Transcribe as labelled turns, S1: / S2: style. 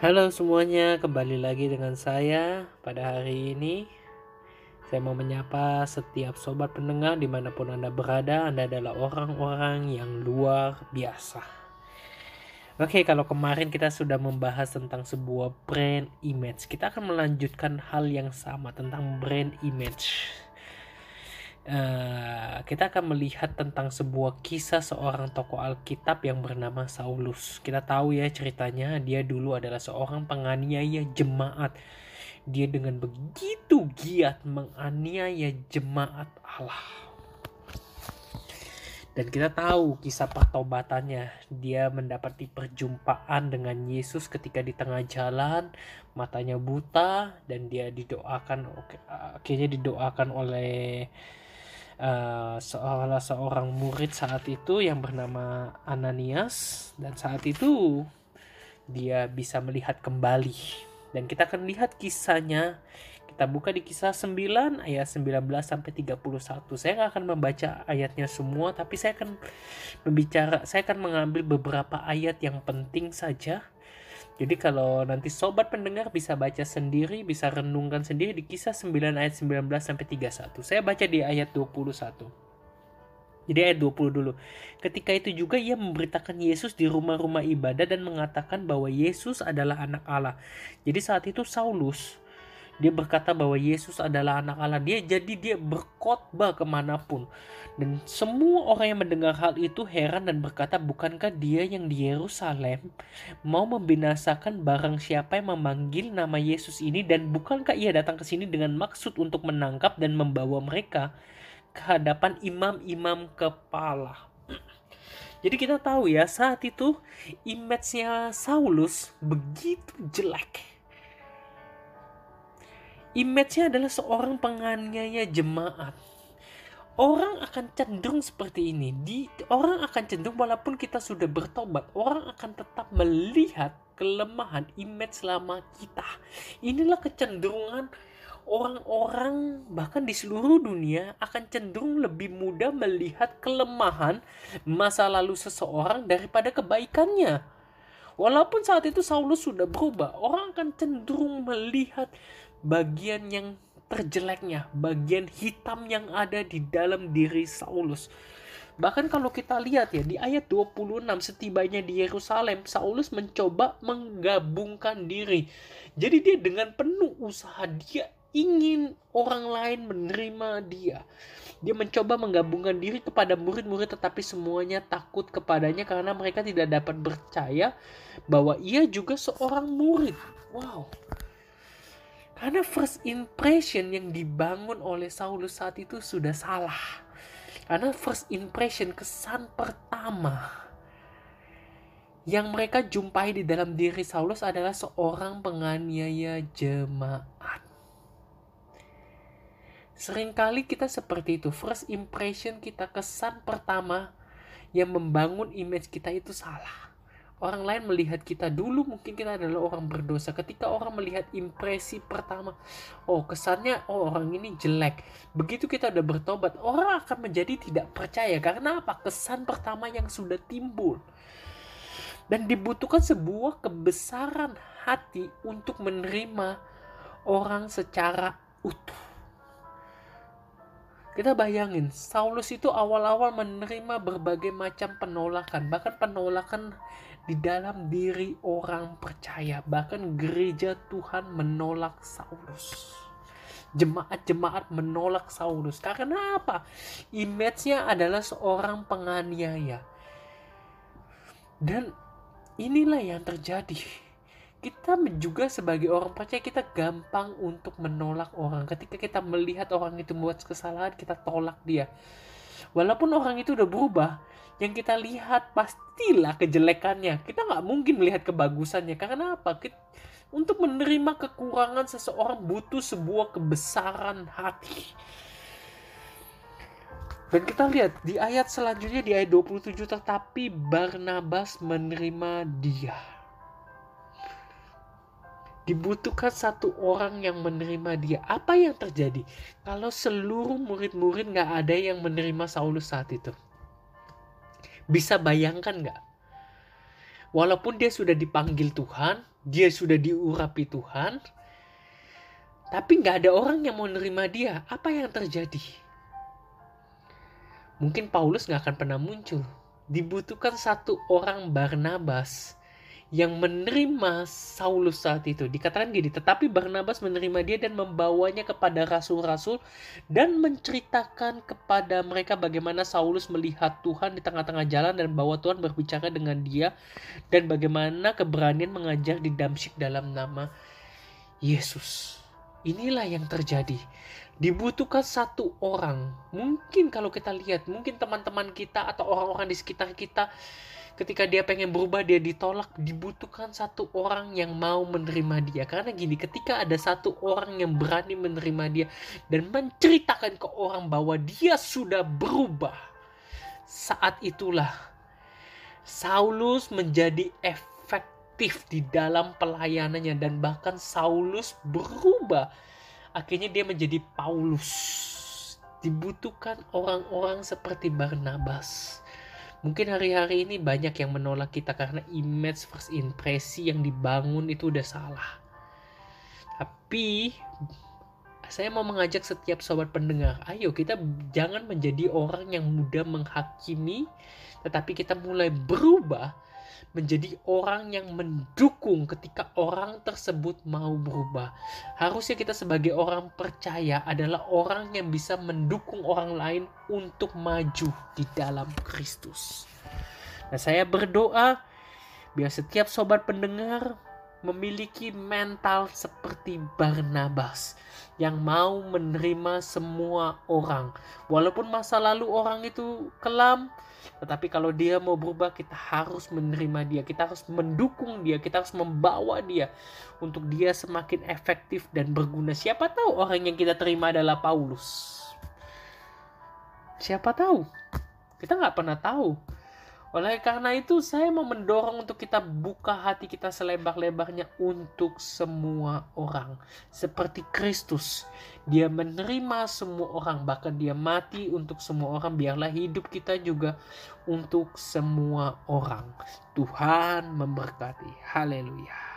S1: Halo semuanya, kembali lagi dengan saya pada hari ini. Saya mau menyapa setiap sobat pendengar di mana pun Anda berada. Anda adalah orang-orang yang luar biasa. Oke, kalau kemarin kita sudah membahas tentang sebuah brand image, kita akan melanjutkan hal yang sama tentang brand image. Uh, kita akan melihat tentang sebuah kisah seorang tokoh Alkitab yang bernama Saulus. Kita tahu ya ceritanya, dia dulu adalah seorang penganiaya jemaat. Dia dengan begitu giat menganiaya jemaat Allah. Dan kita tahu kisah pertobatannya. Dia mendapati perjumpaan dengan Yesus ketika di tengah jalan, matanya buta dan dia didoakan akhirnya didoakan oleh uh, seolah seorang murid saat itu yang bernama Ananias dan saat itu dia bisa melihat kembali. Dan kita akan lihat kisahnya. Kita buka di kisah 9 ayat 19 sampai 31 saya nggak akan membaca ayatnya semua tapi saya akan membicara saya akan mengambil beberapa ayat yang penting saja jadi kalau nanti sobat pendengar bisa baca sendiri, bisa renungkan sendiri di kisah 9 ayat 19 sampai 31. Saya baca di ayat 21. Jadi ayat 20 dulu. Ketika itu juga ia memberitakan Yesus di rumah-rumah ibadah dan mengatakan bahwa Yesus adalah anak Allah. Jadi saat itu Saulus dia berkata bahwa Yesus adalah anak Allah. Dia jadi dia berkhotbah ke mana pun. Dan semua orang yang mendengar hal itu heran dan berkata, bukankah dia yang di Yerusalem mau membinasakan barang siapa yang memanggil nama Yesus ini dan bukankah ia datang ke sini dengan maksud untuk menangkap dan membawa mereka ke hadapan imam-imam kepala. Jadi kita tahu ya saat itu image-nya Saulus begitu jelek image-nya adalah seorang penganiaya jemaat. Orang akan cenderung seperti ini. Di orang akan cenderung walaupun kita sudah bertobat, orang akan tetap melihat kelemahan image selama kita. Inilah kecenderungan orang-orang bahkan di seluruh dunia akan cenderung lebih mudah melihat kelemahan masa lalu seseorang daripada kebaikannya. Walaupun saat itu Saulus sudah berubah, orang akan cenderung melihat bagian yang terjeleknya, bagian hitam yang ada di dalam diri Saulus. Bahkan kalau kita lihat ya di ayat 26 setibanya di Yerusalem, Saulus mencoba menggabungkan diri. Jadi dia dengan penuh usaha dia ingin orang lain menerima dia. Dia mencoba menggabungkan diri kepada murid-murid tetapi semuanya takut kepadanya karena mereka tidak dapat percaya bahwa ia juga seorang murid. Wow. Karena first impression yang dibangun oleh Saulus saat itu sudah salah. Karena first impression, kesan pertama yang mereka jumpai di dalam diri Saulus adalah seorang penganiaya jemaat. Seringkali kita seperti itu. First impression kita, kesan pertama yang membangun image kita itu salah orang lain melihat kita dulu mungkin kita adalah orang berdosa. Ketika orang melihat impresi pertama oh kesannya oh orang ini jelek. Begitu kita udah bertobat orang akan menjadi tidak percaya. Karena apa? Kesan pertama yang sudah timbul. Dan dibutuhkan sebuah kebesaran hati untuk menerima orang secara utuh. Kita bayangin, Saulus itu awal-awal menerima berbagai macam penolakan, bahkan penolakan di dalam diri orang percaya. Bahkan gereja Tuhan menolak Saulus. Jemaat-jemaat menolak Saulus. Karena apa? Image-nya adalah seorang penganiaya. Dan inilah yang terjadi kita juga sebagai orang percaya kita gampang untuk menolak orang ketika kita melihat orang itu membuat kesalahan kita tolak dia walaupun orang itu udah berubah yang kita lihat pastilah kejelekannya. Kita nggak mungkin melihat kebagusannya. Karena apa? Untuk menerima kekurangan seseorang butuh sebuah kebesaran hati. Dan kita lihat di ayat selanjutnya di ayat 27 tetapi Barnabas menerima dia dibutuhkan satu orang yang menerima dia. Apa yang terjadi kalau seluruh murid-murid nggak ada yang menerima Saulus saat itu? Bisa bayangkan nggak? Walaupun dia sudah dipanggil Tuhan, dia sudah diurapi Tuhan, tapi nggak ada orang yang mau nerima dia. Apa yang terjadi? Mungkin Paulus nggak akan pernah muncul. Dibutuhkan satu orang Barnabas yang menerima Saulus saat itu. Dikatakan gini, tetapi Barnabas menerima dia dan membawanya kepada rasul-rasul dan menceritakan kepada mereka bagaimana Saulus melihat Tuhan di tengah-tengah jalan dan bahwa Tuhan berbicara dengan dia dan bagaimana keberanian mengajar di Damsyik dalam nama Yesus. Inilah yang terjadi. Dibutuhkan satu orang. Mungkin kalau kita lihat, mungkin teman-teman kita atau orang-orang di sekitar kita ketika dia pengen berubah dia ditolak dibutuhkan satu orang yang mau menerima dia karena gini ketika ada satu orang yang berani menerima dia dan menceritakan ke orang bahwa dia sudah berubah saat itulah Saulus menjadi efektif di dalam pelayanannya dan bahkan Saulus berubah akhirnya dia menjadi Paulus dibutuhkan orang-orang seperti Barnabas Mungkin hari-hari ini banyak yang menolak kita karena image first impresi yang dibangun itu udah salah. Tapi saya mau mengajak setiap sobat pendengar, ayo kita jangan menjadi orang yang mudah menghakimi, tetapi kita mulai berubah menjadi orang yang mendukung ketika orang tersebut mau berubah. Harusnya kita sebagai orang percaya adalah orang yang bisa mendukung orang lain untuk maju di dalam Kristus. Nah, saya berdoa biar setiap sobat pendengar memiliki mental seperti Barnabas yang mau menerima semua orang. Walaupun masa lalu orang itu kelam, tetapi kalau dia mau berubah, kita harus menerima dia, kita harus mendukung dia, kita harus membawa dia untuk dia semakin efektif dan berguna. Siapa tahu orang yang kita terima adalah Paulus. Siapa tahu? Kita nggak pernah tahu oleh karena itu saya mau mendorong untuk kita buka hati kita selebar-lebarnya untuk semua orang. Seperti Kristus, dia menerima semua orang, bahkan dia mati untuk semua orang. Biarlah hidup kita juga untuk semua orang. Tuhan memberkati. Haleluya.